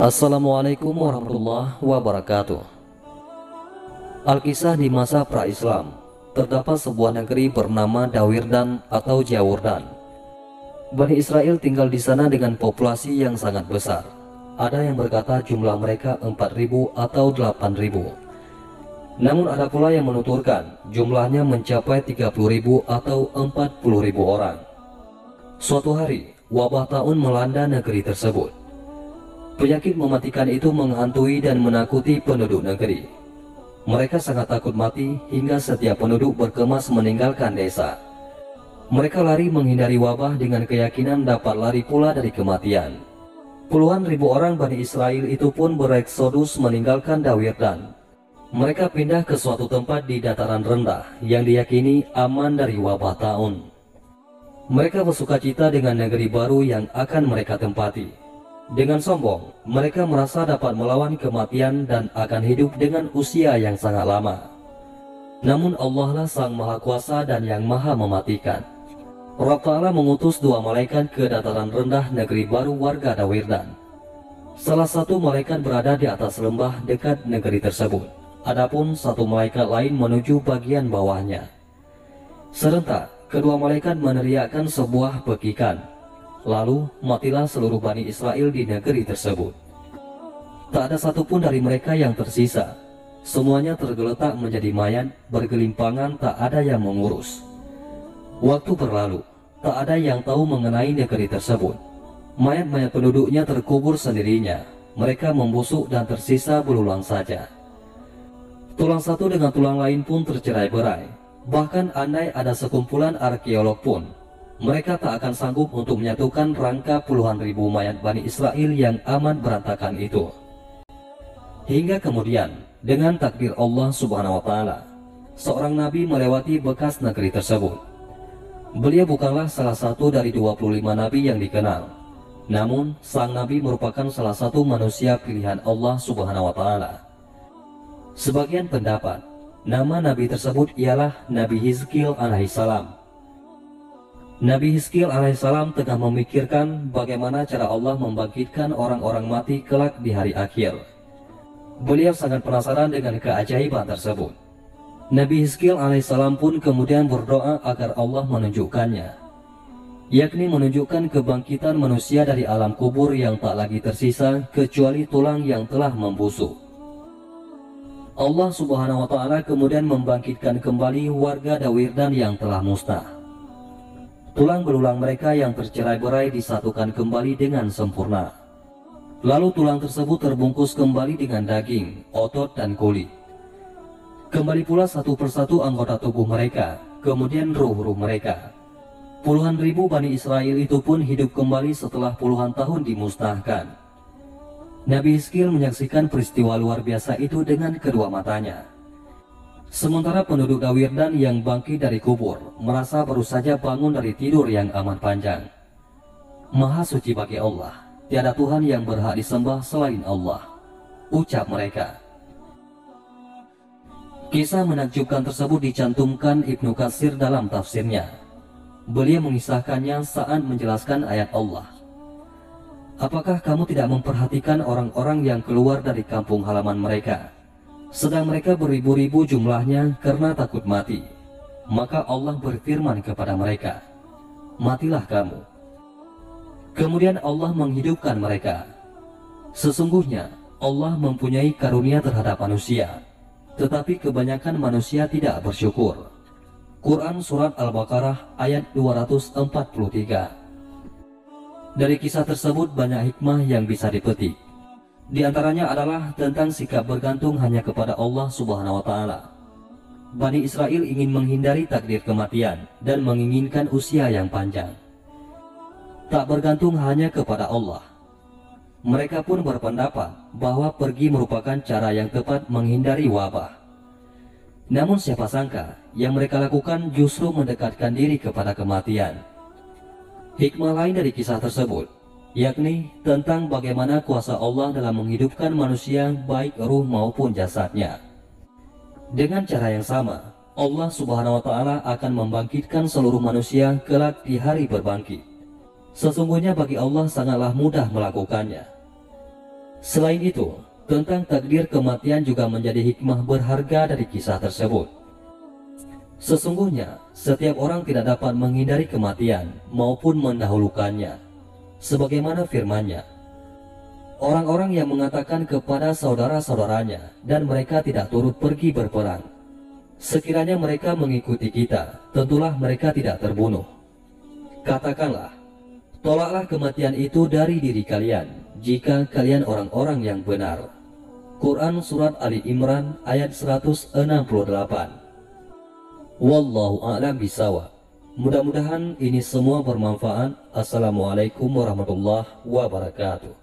Assalamualaikum warahmatullahi wabarakatuh. Alkisah di masa pra-Islam Terdapat sebuah negeri bernama Dawirdan atau Jawurdan. Bani Israel tinggal di sana dengan populasi yang sangat besar. Ada yang berkata jumlah mereka 4.000 atau 8.000 Namun ada pula yang menuturkan jumlahnya mencapai 30.000 atau 40.000 orang. Suatu hari, wabah tahun melanda negeri tersebut Penyakit mematikan itu menghantui dan menakuti penduduk negeri. Mereka sangat takut mati hingga setiap penduduk berkemas meninggalkan desa. Mereka lari menghindari wabah dengan keyakinan dapat lari pula dari kematian. Puluhan ribu orang Bani Israel itu pun bereksodus meninggalkan Dawirdan. Mereka pindah ke suatu tempat di dataran rendah yang diyakini aman dari wabah tahun. Mereka bersuka cita dengan negeri baru yang akan mereka tempati. Dengan sombong, mereka merasa dapat melawan kematian dan akan hidup dengan usia yang sangat lama. Namun Allah lah Sang Maha Kuasa dan yang Maha Mematikan. Rabb Ta'ala mengutus dua malaikat ke dataran rendah negeri baru warga Dawirdan. Salah satu malaikat berada di atas lembah dekat negeri tersebut. Adapun satu malaikat lain menuju bagian bawahnya. Serentak, kedua malaikat meneriakkan sebuah pekikan Lalu matilah seluruh Bani Israel di negeri tersebut. Tak ada satupun dari mereka yang tersisa. Semuanya tergeletak menjadi mayat, bergelimpangan tak ada yang mengurus. Waktu berlalu, tak ada yang tahu mengenai negeri tersebut. Mayat-mayat penduduknya terkubur sendirinya. Mereka membusuk dan tersisa belulang saja. Tulang satu dengan tulang lain pun tercerai-berai. Bahkan andai ada sekumpulan arkeolog pun mereka tak akan sanggup untuk menyatukan rangka puluhan ribu mayat Bani Israel yang aman berantakan itu. Hingga kemudian, dengan takdir Allah subhanahu wa ta'ala, seorang nabi melewati bekas negeri tersebut. Beliau bukanlah salah satu dari 25 nabi yang dikenal. Namun, sang nabi merupakan salah satu manusia pilihan Allah subhanahu wa ta'ala. Sebagian pendapat, nama nabi tersebut ialah Nabi Hizkil alaihissalam Nabi Hizkil alaihissalam tengah memikirkan bagaimana cara Allah membangkitkan orang-orang mati kelak di hari akhir. Beliau sangat penasaran dengan keajaiban tersebut. Nabi Hizkil alaihissalam pun kemudian berdoa agar Allah menunjukkannya, yakni menunjukkan kebangkitan manusia dari alam kubur yang tak lagi tersisa kecuali tulang yang telah membusuk. Allah subhanahu wa ta'ala kemudian membangkitkan kembali warga Dawirdan yang telah musnah. Tulang belulang mereka yang tercerai-berai disatukan kembali dengan sempurna. Lalu tulang tersebut terbungkus kembali dengan daging, otot, dan kulit. Kembali pula satu persatu anggota tubuh mereka, kemudian ruh-ruh mereka. Puluhan ribu Bani Israel itu pun hidup kembali setelah puluhan tahun dimusnahkan. Nabi Hizkil menyaksikan peristiwa luar biasa itu dengan kedua matanya. Sementara penduduk Dawirdan yang bangkit dari kubur merasa baru saja bangun dari tidur yang amat panjang. Maha suci bagi Allah, tiada Tuhan yang berhak disembah selain Allah. Ucap mereka. Kisah menakjubkan tersebut dicantumkan Ibnu Katsir dalam tafsirnya. Beliau mengisahkannya saat menjelaskan ayat Allah. Apakah kamu tidak memperhatikan orang-orang yang keluar dari kampung halaman mereka? Sedang mereka beribu-ribu jumlahnya karena takut mati. Maka Allah berfirman kepada mereka, Matilah kamu. Kemudian Allah menghidupkan mereka. Sesungguhnya Allah mempunyai karunia terhadap manusia, tetapi kebanyakan manusia tidak bersyukur. Quran Surat Al-Baqarah ayat 243 Dari kisah tersebut banyak hikmah yang bisa dipetik. Di antaranya adalah tentang sikap bergantung hanya kepada Allah Subhanahu wa taala. Bani Israel ingin menghindari takdir kematian dan menginginkan usia yang panjang. Tak bergantung hanya kepada Allah. Mereka pun berpendapat bahwa pergi merupakan cara yang tepat menghindari wabah. Namun siapa sangka yang mereka lakukan justru mendekatkan diri kepada kematian. Hikmah lain dari kisah tersebut yakni tentang bagaimana kuasa Allah dalam menghidupkan manusia baik ruh maupun jasadnya. Dengan cara yang sama, Allah Subhanahu wa taala akan membangkitkan seluruh manusia kelak di hari berbangkit. Sesungguhnya bagi Allah sangatlah mudah melakukannya. Selain itu, tentang takdir kematian juga menjadi hikmah berharga dari kisah tersebut. Sesungguhnya, setiap orang tidak dapat menghindari kematian maupun mendahulukannya. Sebagaimana firman-Nya, orang-orang yang mengatakan kepada saudara-saudaranya dan mereka tidak turut pergi berperang. Sekiranya mereka mengikuti kita, tentulah mereka tidak terbunuh. Katakanlah, tolaklah kematian itu dari diri kalian, jika kalian orang-orang yang benar. Quran Surat Ali Imran ayat 168 Wallahu a'lam bisawab. Mudah-mudahan ini semua bermanfaat. Assalamualaikum warahmatullahi wabarakatuh.